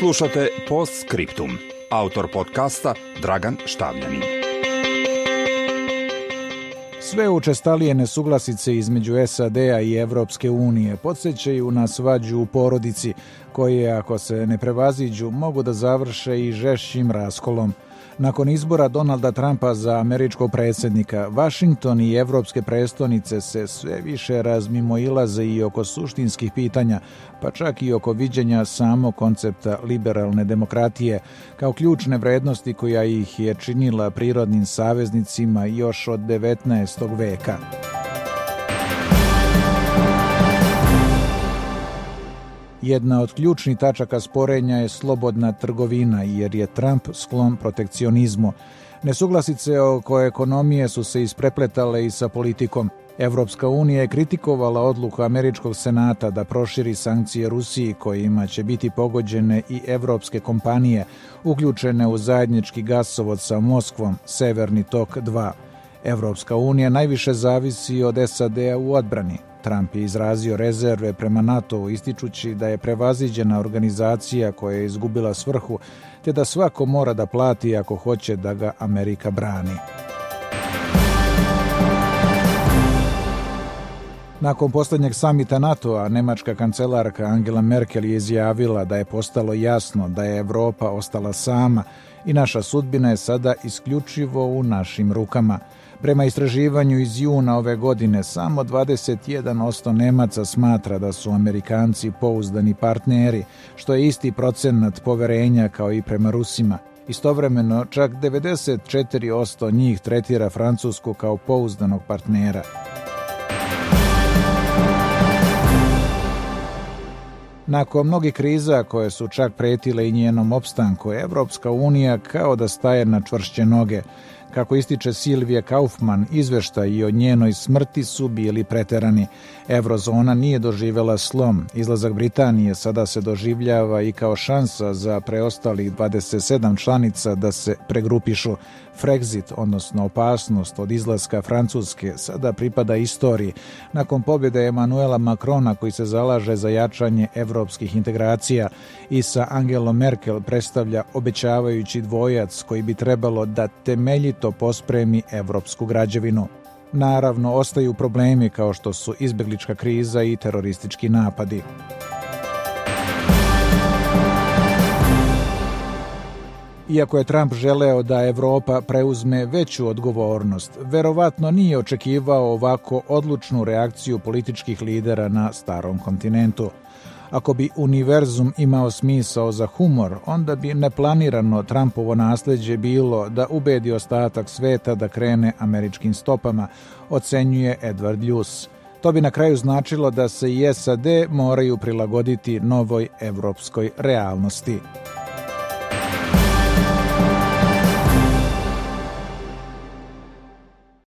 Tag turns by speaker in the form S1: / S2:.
S1: Slušate Post Scriptum. Autor podcasta Dragan Štavljanin.
S2: Sve učestalije nesuglasice između SAD-a i Evropske unije podsjećaju na svađu u porodici, koje, ako se ne prevaziđu, mogu da završe i žešćim raskolom – nakon izbora Donalda Trumpa za američkog predsjednika, Washington i evropske prestonice se sve više razmimoilaze i oko suštinskih pitanja, pa čak i oko viđenja samog koncepta liberalne demokratije, kao ključne vrednosti koja ih je činila prirodnim saveznicima još od 19. veka. Jedna od ključnih tačaka sporenja je slobodna trgovina, jer je Trump sklon protekcionizmu. Nesuglasice oko ekonomije su se isprepletale i sa politikom. Evropska unija je kritikovala odluku Američkog senata da proširi sankcije Rusiji kojima će biti pogođene i evropske kompanije uključene u zajednički gasovod sa Moskvom, Severni tok 2. Evropska unija najviše zavisi od SAD-a u odbrani. Trump je izrazio rezerve prema NATO ističući da je prevaziđena organizacija koja je izgubila svrhu te da svako mora da plati ako hoće da ga Amerika brani. Nakon posljednjeg samita NATO-a, nemačka kancelarka Angela Merkel je izjavila da je postalo jasno da je Evropa ostala sama i naša sudbina je sada isključivo u našim rukama – Prema istraživanju iz juna ove godine, samo 21% Nemaca smatra da su Amerikanci pouzdani partneri, što je isti procenat poverenja kao i prema Rusima. Istovremeno, čak 94% njih tretira Francusku kao pouzdanog partnera. Nakon mnogih kriza koje su čak pretile i njenom opstanku, Evropska unija kao da staje na čvršće noge. Kako ističe Silvija Kaufman, izveštaji o njenoj smrti su bili preterani. Eurozona nije doživjela slom. Izlazak Britanije sada se doživljava i kao šansa za preostalih 27 članica da se pregrupišu. Frexit, odnosno opasnost od izlaska Francuske, sada pripada istoriji. Nakon pobjede Emanuela Macrona koji se zalaže za jačanje evropskih integracija i sa Angelom Merkel predstavlja obećavajući dvojac koji bi trebalo da temeljito pospremi evropsku građevinu. Naravno, ostaju problemi kao što su izbjeglička kriza i teroristički napadi. Iako je Trump želeo da Evropa preuzme veću odgovornost, verovatno nije očekivao ovako odlučnu reakciju političkih lidera na starom kontinentu. Ako bi univerzum imao smisao za humor, onda bi neplanirano Trumpovo nasljeđe bilo da ubedi ostatak sveta da krene američkim stopama, ocenjuje Edward Ljus. To bi na kraju značilo da se i SAD moraju prilagoditi novoj evropskoj realnosti.